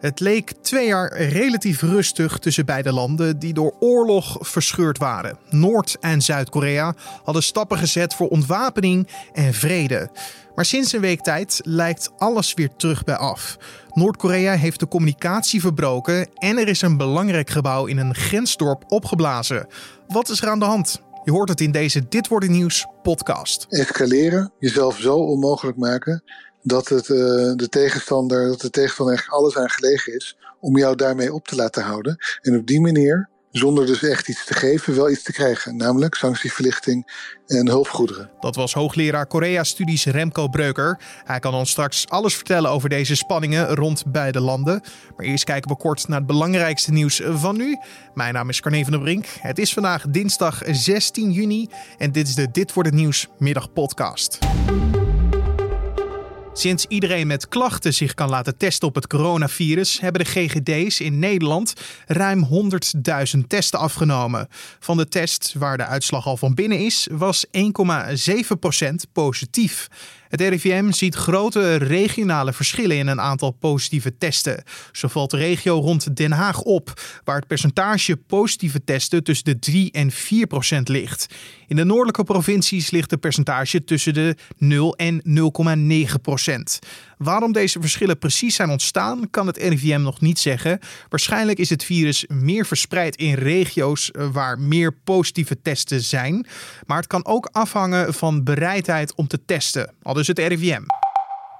Het leek twee jaar relatief rustig tussen beide landen die door oorlog verscheurd waren. Noord- en Zuid-Korea hadden stappen gezet voor ontwapening en vrede. Maar sinds een week tijd lijkt alles weer terug bij af. Noord-Korea heeft de communicatie verbroken en er is een belangrijk gebouw in een grensdorp opgeblazen. Wat is er aan de hand? Je hoort het in deze Dit wordt het nieuws podcast. Escaleren, jezelf zo onmogelijk maken dat, het, uh, de tegenstander, dat de tegenstander eigenlijk alles aan gelegen is om jou daarmee op te laten houden. En op die manier, zonder dus echt iets te geven, wel iets te krijgen. Namelijk sanctieverlichting en hulpgoederen. Dat was hoogleraar Korea-studies Remco Breuker. Hij kan ons straks alles vertellen over deze spanningen rond beide landen. Maar eerst kijken we kort naar het belangrijkste nieuws van nu. Mijn naam is Carne van der Brink. Het is vandaag dinsdag 16 juni en dit is de Dit wordt het nieuws middagpodcast. Sinds iedereen met klachten zich kan laten testen op het coronavirus, hebben de GGD's in Nederland ruim 100.000 testen afgenomen. Van de test waar de uitslag al van binnen is, was 1,7% positief. Het RIVM ziet grote regionale verschillen in een aantal positieve testen. Zo valt de regio rond Den Haag op, waar het percentage positieve testen tussen de 3 en 4 procent ligt. In de noordelijke provincies ligt het percentage tussen de 0 en 0,9 procent. Waarom deze verschillen precies zijn ontstaan, kan het RIVM nog niet zeggen. Waarschijnlijk is het virus meer verspreid in regio's eh, waar meer positieve testen zijn. Maar het kan ook afhangen van bereidheid om te testen, dus het RIVM.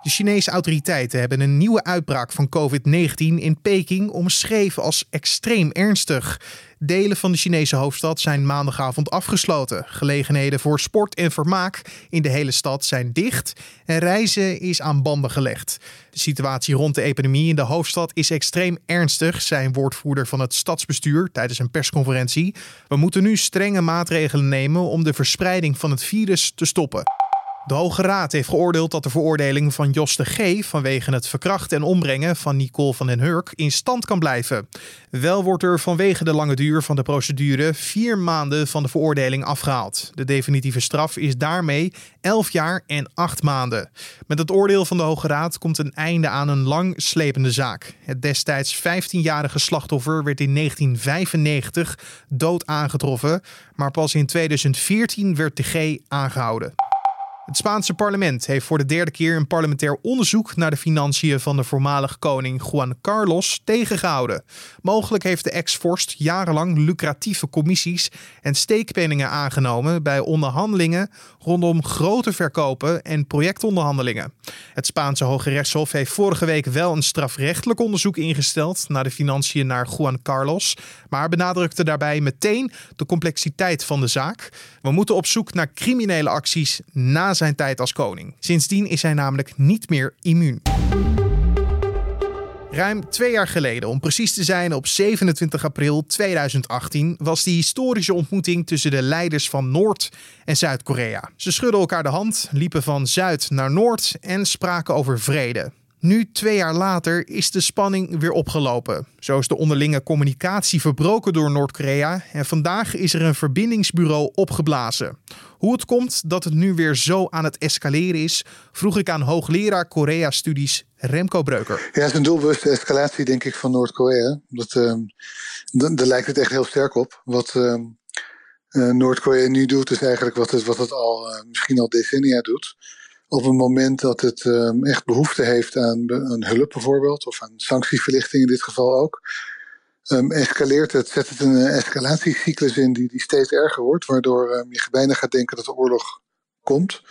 De Chinese autoriteiten hebben een nieuwe uitbraak van COVID-19 in Peking omschreven als extreem ernstig. Delen van de Chinese hoofdstad zijn maandagavond afgesloten. Gelegenheden voor sport en vermaak in de hele stad zijn dicht en reizen is aan banden gelegd. De situatie rond de epidemie in de hoofdstad is extreem ernstig, zei een woordvoerder van het stadsbestuur tijdens een persconferentie. We moeten nu strenge maatregelen nemen om de verspreiding van het virus te stoppen. De Hoge Raad heeft geoordeeld dat de veroordeling van Jos de G. vanwege het verkrachten en ombrengen van Nicole van den Hurk in stand kan blijven. Wel wordt er vanwege de lange duur van de procedure vier maanden van de veroordeling afgehaald. De definitieve straf is daarmee 11 jaar en 8 maanden. Met het oordeel van de Hoge Raad komt een einde aan een lang slepende zaak. Het destijds 15-jarige slachtoffer werd in 1995 dood aangetroffen, maar pas in 2014 werd de G aangehouden. Het Spaanse parlement heeft voor de derde keer een parlementair onderzoek naar de financiën van de voormalige koning Juan Carlos tegengehouden. Mogelijk heeft de ex-vorst jarenlang lucratieve commissies en steekpenningen aangenomen bij onderhandelingen rondom grote verkopen en projectonderhandelingen. Het Spaanse Hoge Rechtshof heeft vorige week wel een strafrechtelijk onderzoek ingesteld naar de financiën naar Juan Carlos, maar benadrukte daarbij meteen de complexiteit van de zaak. We moeten op zoek naar criminele acties na zijn tijd als koning. Sindsdien is hij namelijk niet meer immuun. Ruim twee jaar geleden, om precies te zijn op 27 april 2018, was die historische ontmoeting tussen de leiders van Noord- en Zuid-Korea. Ze schudden elkaar de hand, liepen van Zuid naar Noord en spraken over vrede. Nu, twee jaar later, is de spanning weer opgelopen. Zo is de onderlinge communicatie verbroken door Noord-Korea en vandaag is er een verbindingsbureau opgeblazen. Hoe het komt dat het nu weer zo aan het escaleren is, vroeg ik aan hoogleraar Korea-studies Remco Breuker. Ja, het is een doelbewuste escalatie, denk ik, van Noord-Korea. Uh, daar lijkt het echt heel sterk op. Wat uh, uh, Noord-Korea nu doet, is eigenlijk wat het, wat het al uh, misschien al decennia doet op het moment dat het um, echt behoefte heeft aan, aan, hulp bijvoorbeeld, of aan sanctieverlichting in dit geval ook, um, escaleert het, zet het een escalatiecyclus in die, die steeds erger wordt, waardoor um, je bijna gaat denken dat de oorlog komt.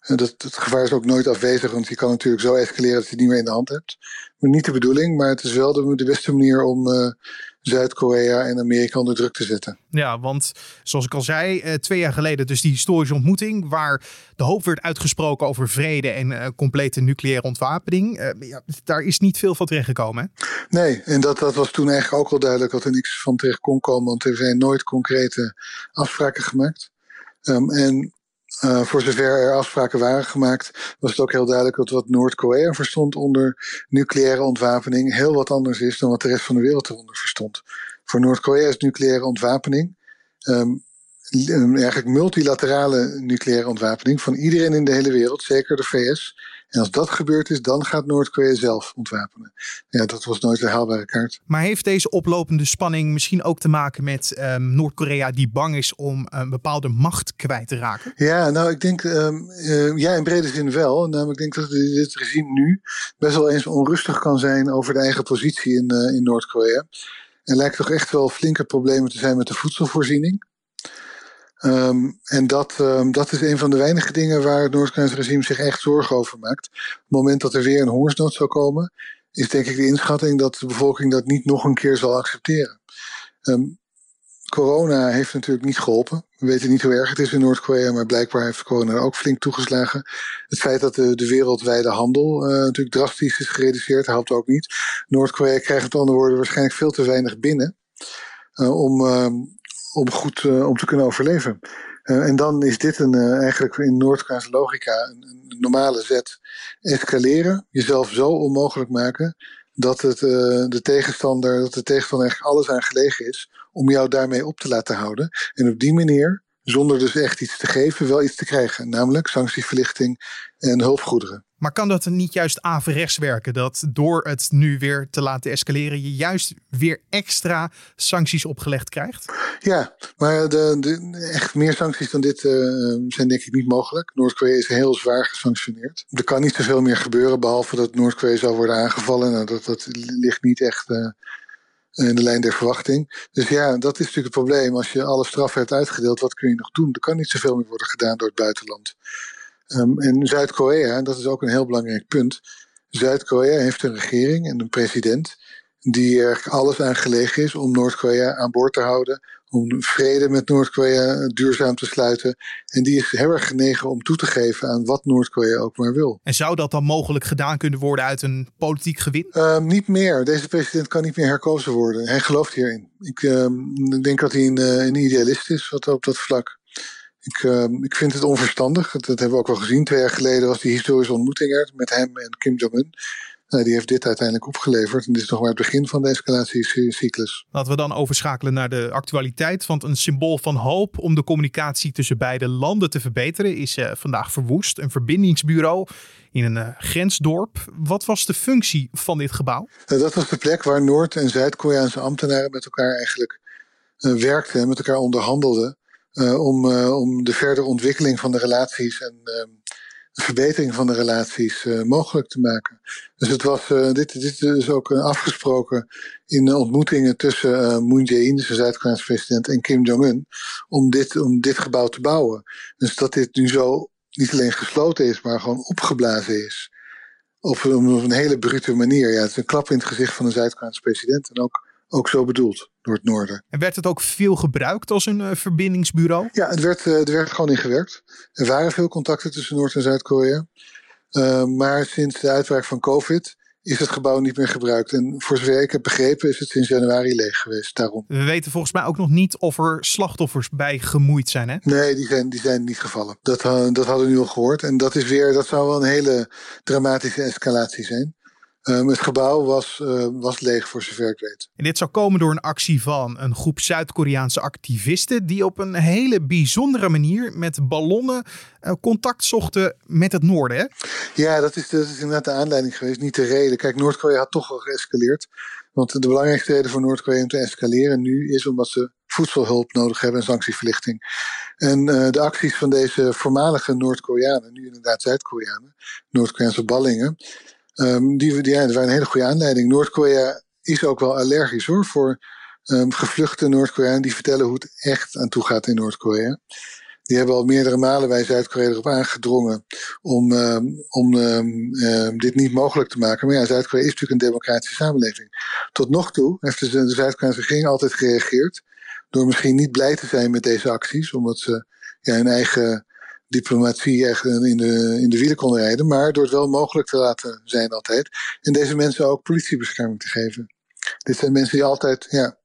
En dat, het gevaar is ook nooit afwezig, want je kan natuurlijk zo escaleren dat je het niet meer in de hand hebt. Maar niet de bedoeling, maar het is wel de, de beste manier om uh, Zuid-Korea en Amerika onder druk te zetten. Ja, want zoals ik al zei, eh, twee jaar geleden dus die historische ontmoeting waar de hoop werd uitgesproken over vrede en uh, complete nucleaire ontwapening. Uh, ja, daar is niet veel van terechtgekomen. Hè? Nee, en dat, dat was toen eigenlijk ook al duidelijk dat er niks van terecht kon komen, want er zijn nooit concrete afspraken gemaakt. Um, en uh, voor zover er afspraken waren gemaakt, was het ook heel duidelijk dat wat Noord-Korea verstond onder nucleaire ontwapening heel wat anders is dan wat de rest van de wereld eronder verstond. Voor Noord-Korea is nucleaire ontwapening um, eigenlijk multilaterale nucleaire ontwapening van iedereen in de hele wereld, zeker de VS En als dat gebeurd is, dan gaat Noord-Korea zelf ontwapenen. Ja, dat was nooit een haalbare kaart. Maar heeft deze oplopende spanning misschien ook te maken met um, Noord-Korea die bang is om een bepaalde macht kwijt te raken? Ja, nou ik denk, um, uh, ja in brede zin wel. Namelijk ik denk dat dit regime nu best wel eens onrustig kan zijn over de eigen positie in, uh, in Noord-Korea. Er lijkt toch echt wel flinke problemen te zijn met de voedselvoorziening. Um, en dat, um, dat is een van de weinige dingen waar het Noord-Koreaanse regime zich echt zorgen over maakt. Op het moment dat er weer een hongersnood zou komen, is denk ik de inschatting dat de bevolking dat niet nog een keer zal accepteren. Um, corona heeft natuurlijk niet geholpen. We weten niet hoe erg het is in Noord-Korea, maar blijkbaar heeft corona ook flink toegeslagen. Het feit dat de, de wereldwijde handel uh, natuurlijk drastisch is gereduceerd, helpt ook niet. Noord-Korea krijgt met andere woorden waarschijnlijk veel te weinig binnen uh, om, om goed uh, om te kunnen overleven. Uh, en dan is dit een, uh, eigenlijk in Noord-Koreaanse logica een, een, normale zet. Escaleren, jezelf zo onmogelijk maken dat het, de tegenstander, dat de tegenstander eigenlijk alles aan gelegen is om jou daarmee op te laten houden. En op die manier, zonder dus echt iets te geven, wel iets te krijgen. Namelijk sanctieverlichting en hulpgoederen. Maar kan dat niet juist averechts werken? Dat door het nu weer te laten escaleren, je juist weer extra sancties opgelegd krijgt? Ja, maar de, de echt meer sancties dan dit uh, zijn denk ik niet mogelijk. Noord-Korea is heel zwaar gesanctioneerd. Er kan niet zoveel meer gebeuren, behalve dat Noord-Korea zou worden aangevallen. Nou, dat, dat ligt niet echt. Uh, in de lijn der verwachting. Dus ja, dat is natuurlijk het probleem. Als je alle straffen hebt uitgedeeld, wat kun je nog doen? Er kan niet zoveel meer worden gedaan door het buitenland. Um, en Zuid-Korea, dat is ook een heel belangrijk punt. Zuid-Korea heeft een regering en een president die er alles aan gelegen is om Noord-Korea aan boord te houden, om vrede met Noord-Korea duurzaam te sluiten. En die is heel erg genegen om toe te geven aan wat Noord-Korea ook maar wil. En zou dat dan mogelijk gedaan kunnen worden uit een politiek gewin? Um, niet meer. Deze president kan niet meer herkozen worden. Hij gelooft hierin. Ik um, denk dat hij een, een idealist is wat op dat vlak. Ik, uh, ik vind het onverstandig. Dat, dat, hebben we ook al gezien. Twee jaar geleden was die historische ontmoeting er met hem en Kim Jong-un. Nou, die heeft dit uiteindelijk opgeleverd. En dit is nog maar het begin van de escalatiecyclus. Laten we dan overschakelen naar de actualiteit. Want een symbool van hoop om de communicatie tussen beide landen te verbeteren is uh, vandaag verwoest. Een verbindingsbureau in een uh, grensdorp. Wat was de functie van dit gebouw? Uh, dat was de plek waar Noord- en Zuid-Koreaanse ambtenaren met elkaar eigenlijk werkten en met elkaar onderhandelden. Om, om de verdere ontwikkeling van de relaties en de verbetering van de relaties mogelijk te maken. Dus het was, dit, dit is ook afgesproken in ontmoetingen tussen Moon Jae-in, de Zuid-Koreaanse president, en Kim Jong-un, om dit, om dit gebouw te bouwen. Dus dat dit nu zo niet alleen gesloten is, maar gewoon opgeblazen is. Op, op een hele brute manier. Ja, het is een klap in het gezicht van de Zuid-Koreaanse president en ook ook zo bedoeld door het noorden. En werd het ook veel gebruikt als een uh, verbindingsbureau? Ja, het werd, uh, er werd gewoon in gewerkt. Er waren veel contacten tussen Noord- en Zuid-Korea. Uh, maar sinds de uitbraak van COVID is het gebouw niet meer gebruikt. En voor zover ik heb begrepen is het sinds januari leeg geweest. Daarom. We weten volgens mij ook nog niet of er slachtoffers bij gemoeid zijn. Hè? Nee, die zijn, die zijn niet gevallen. Dat, dat hadden we nu al gehoord. En dat is weer, dat zou wel een hele dramatische escalatie zijn. Um, het gebouw was, uh, was leeg voor zover ik weet. En dit zou komen door een actie van een groep Zuid-Koreaanse activisten die op een hele bijzondere manier met ballonnen uh, contact zochten met het noorden. Hè? Ja, dat is, dat is inderdaad de aanleiding geweest, niet de reden. Kijk, Noord-Korea had toch al geëscaleerd. Want de belangrijkste reden voor Noord-Korea om te escaleren nu is omdat ze voedselhulp nodig hebben en sanctieverlichting. En uh, de acties van deze voormalige Noord-Koreanen, nu inderdaad Zuid-Koreanen, Noord-Koreaanse ballingen. Um, die, die, ja, dat waren een hele goede aanleiding. Noord-Korea is ook wel allergisch hoor voor um, gevluchte Noord-Koreanen die vertellen hoe het echt aan toe gaat in Noord-Korea. Die hebben al meerdere malen bij Zuid-Korea erop aangedrongen om, um, om dit niet mogelijk te maken. Maar ja, Zuid-Korea is natuurlijk een democratische samenleving. Tot nog toe heeft de, de Zuid-Koreaanse regering altijd gereageerd door misschien niet blij te zijn met deze acties, omdat ze ja, hun eigen diplomatie echt in de, in de wielen konden rijden. Maar door het wel mogelijk te laten zijn altijd. En deze mensen ook politiebescherming te geven. Dit zijn mensen die altijd, ja.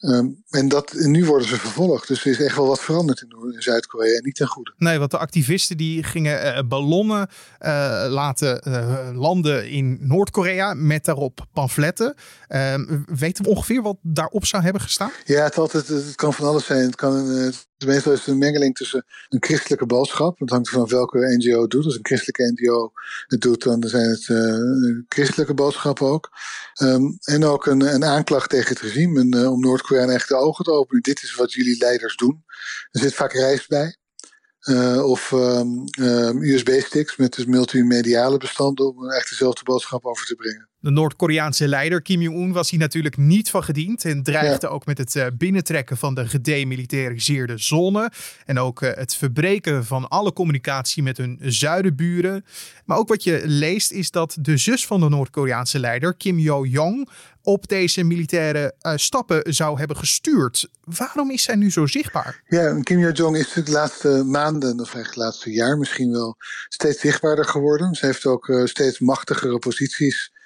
Um, en, dat, en nu worden ze vervolgd. Dus er is echt wel wat veranderd in, in Zuid-Korea. En niet ten goede. Nee, want de activisten die gingen uh, ballonnen uh, laten uh, landen in Noord-Korea. Met daarop pamfletten. Ehm, weten we ongeveer wat daarop zou hebben gestaan? Ja, het, altijd, het kan van alles zijn. Het kan een Meestal is het een mengeling tussen een christelijke boodschap. Dat hangt van welke NGO het doet. Als een christelijke NGO het doet, dan zijn het uh, christelijke boodschappen ook. Um, en ook een, een, aanklacht tegen het regime. En, uh, om Noord-Korea echt de ogen te openen. Dit is wat jullie leiders doen. Er zit vaak reis bij. Uh, of um, um, USB-sticks met dus multimediale bestanden om echt dezelfde boodschap over te brengen. De Noord-Koreaanse leider Kim Jong-un was hier natuurlijk niet van gediend en dreigde ja. ook met het uh, binnentrekken van de gedemilitariseerde zone en ook uh, het verbreken van alle communicatie met hun zuidenburen. Maar ook wat je leest is dat de zus van de Noord-Koreaanse leider Kim Yo-jong op deze militaire uh, stappen zou hebben gestuurd. Waarom is zij nu zo zichtbaar? Ja, Kim Yo-jong is de laatste maanden, of eigenlijk het laatste jaar misschien wel, steeds zichtbaarder geworden. Ze heeft ook uh, steeds machtigere posities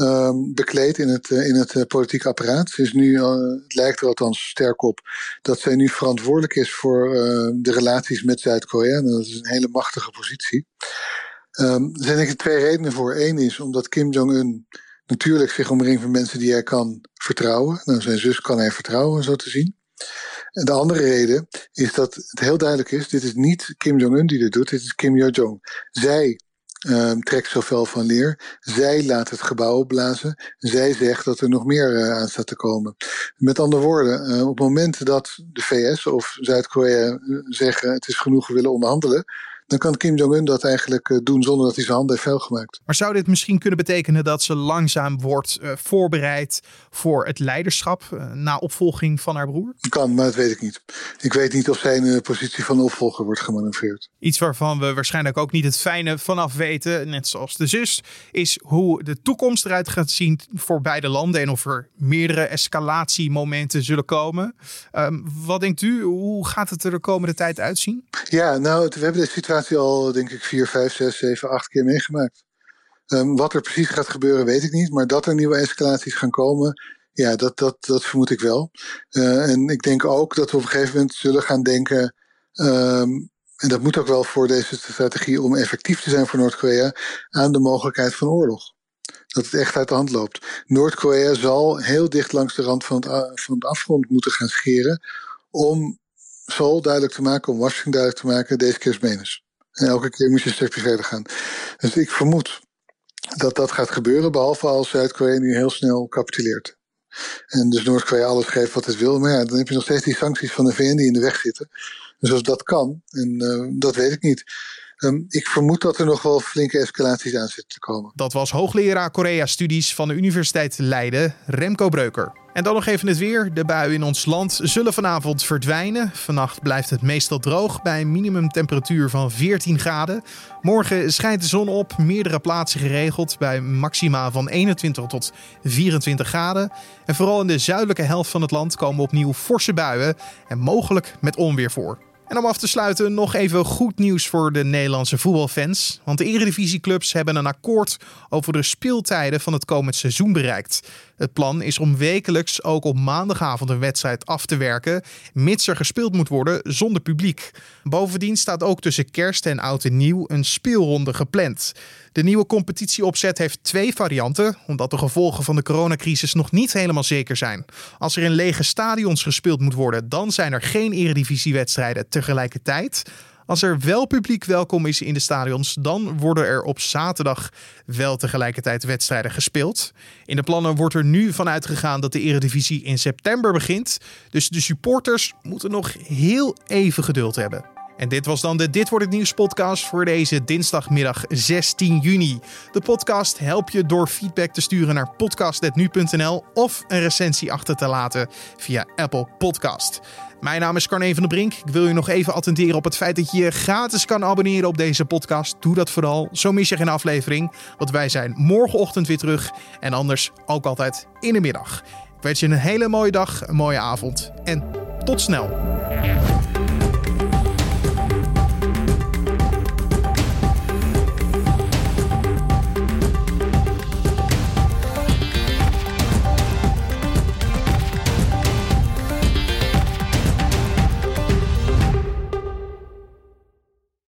um, bekleed in het, uh, in het uh, politieke apparaat. Ze is nu, het lijkt er althans sterk op, dat zij nu verantwoordelijk is voor de relaties met Zuid-Korea. Dat is een hele machtige positie. Um, er zijn denk ik twee redenen voor. Eén is omdat Kim Jong-un natuurlijk zich omringt van mensen die hij kan vertrouwen. Nou, zijn zus kan hij vertrouwen, zo te zien. En de andere reden is dat het heel duidelijk is: dit is niet Kim Jong-un die dit doet, dit is Kim Yo-jong. Zij um, trekt zoveel van leer. Zij laat het gebouw opblazen. Zij zegt dat er nog meer uh, aan staat te komen. Met andere woorden, uh, op het moment dat de VS of Zuid-Korea zeggen: het is genoeg, we willen onderhandelen dan kan Kim Jong-un dat eigenlijk eh, doen zonder dat hij zijn handen heeft vuil gemaakt. Maar zou dit misschien kunnen betekenen dat ze langzaam wordt uh, voorbereid voor het leiderschap uh, na opvolging van haar broer? Kan, maar dat weet ik niet. Ik weet niet of zij in de positie van opvolger wordt gemanoeuvreerd. Iets waarvan we waarschijnlijk ook niet het fijne vanaf weten, net zoals de zus, is hoe de toekomst eruit gaat zien voor beide landen en of er meerdere escalatiemomenten zullen komen. Um, wat denkt u? Hoe gaat het er de komende tijd uitzien? Ja, nou, we hebben de situatie al, denk ik, 4, 5, 6, 7, 8 keer meegemaakt. Um, wat er precies gaat gebeuren, weet ik niet. Maar dat er nieuwe escalaties gaan komen, ja, dat, dat, dat vermoed ik wel. Uh, en ik denk ook dat we op een gegeven moment zullen gaan denken. Um, en dat moet ook wel voor deze strategie om effectief te zijn voor Noord-Korea, aan de mogelijkheid van oorlog. Dat het echt uit de hand loopt. Noord-Korea zal heel dicht langs de rand van, het, van de afgrond moeten gaan scheren. om Seoul duidelijk te maken, om Washington duidelijk te maken, deze keer is. En elke keer moet je een stukje verder gaan. Dus ik vermoed dat dat gaat gebeuren, behalve als Zuid-Korea nu heel snel capituleert. En dus Noord-Korea alles geeft wat het wil. Maar ja, dan heb je nog steeds die sancties van de VN die in de weg zitten. Dus als dat kan, en uh, dat weet ik niet. Um, ik vermoed dat er nog wel flinke escalaties aan zitten te komen. Dat was hoogleraar Korea-studies van de Universiteit Leiden, Remco Breuker. En dan nog even het weer. De buien in ons land zullen vanavond verdwijnen. Vannacht blijft het meestal droog bij een minimumtemperatuur van 14 graden. Morgen schijnt de zon op, meerdere plaatsen geregeld bij maxima van 21 tot 24 graden. En vooral in de zuidelijke helft van het land komen opnieuw forse buien en mogelijk met onweer voor. En om af te sluiten nog even goed nieuws voor de Nederlandse voetbalfans. Want de eredivisieclubs hebben een akkoord over de speeltijden van het komend seizoen bereikt. Het plan is om wekelijks ook op maandagavond een wedstrijd af te werken, mits er gespeeld moet worden zonder publiek. Bovendien staat ook tussen kerst en oud en nieuw een speelronde gepland. De nieuwe competitieopzet heeft twee varianten, omdat de gevolgen van de coronacrisis nog niet helemaal zeker zijn. Als er in lege stadions gespeeld moet worden, dan zijn er geen eredivisiewedstrijden tegelijkertijd. Als er wel publiek welkom is in de stadions, dan worden er op zaterdag wel tegelijkertijd wedstrijden gespeeld. In de plannen wordt er nu vanuit gegaan dat de Eredivisie in september begint. Dus de supporters moeten nog heel even geduld hebben. En dit was dan de Dit wordt het nieuws podcast voor deze dinsdagmiddag 16 juni. De podcast help je door feedback te sturen naar podcast.nu.nl of een recensie achter te laten via Apple Podcast. Mijn naam is Carne van der Brink. Ik wil je nog even attenderen op het feit dat je je gratis kan abonneren op deze podcast. Doe dat vooral, zo mis je geen aflevering. Want wij zijn morgenochtend weer terug en anders ook altijd in de middag. Ik wens je een hele mooie dag, een mooie avond en tot snel.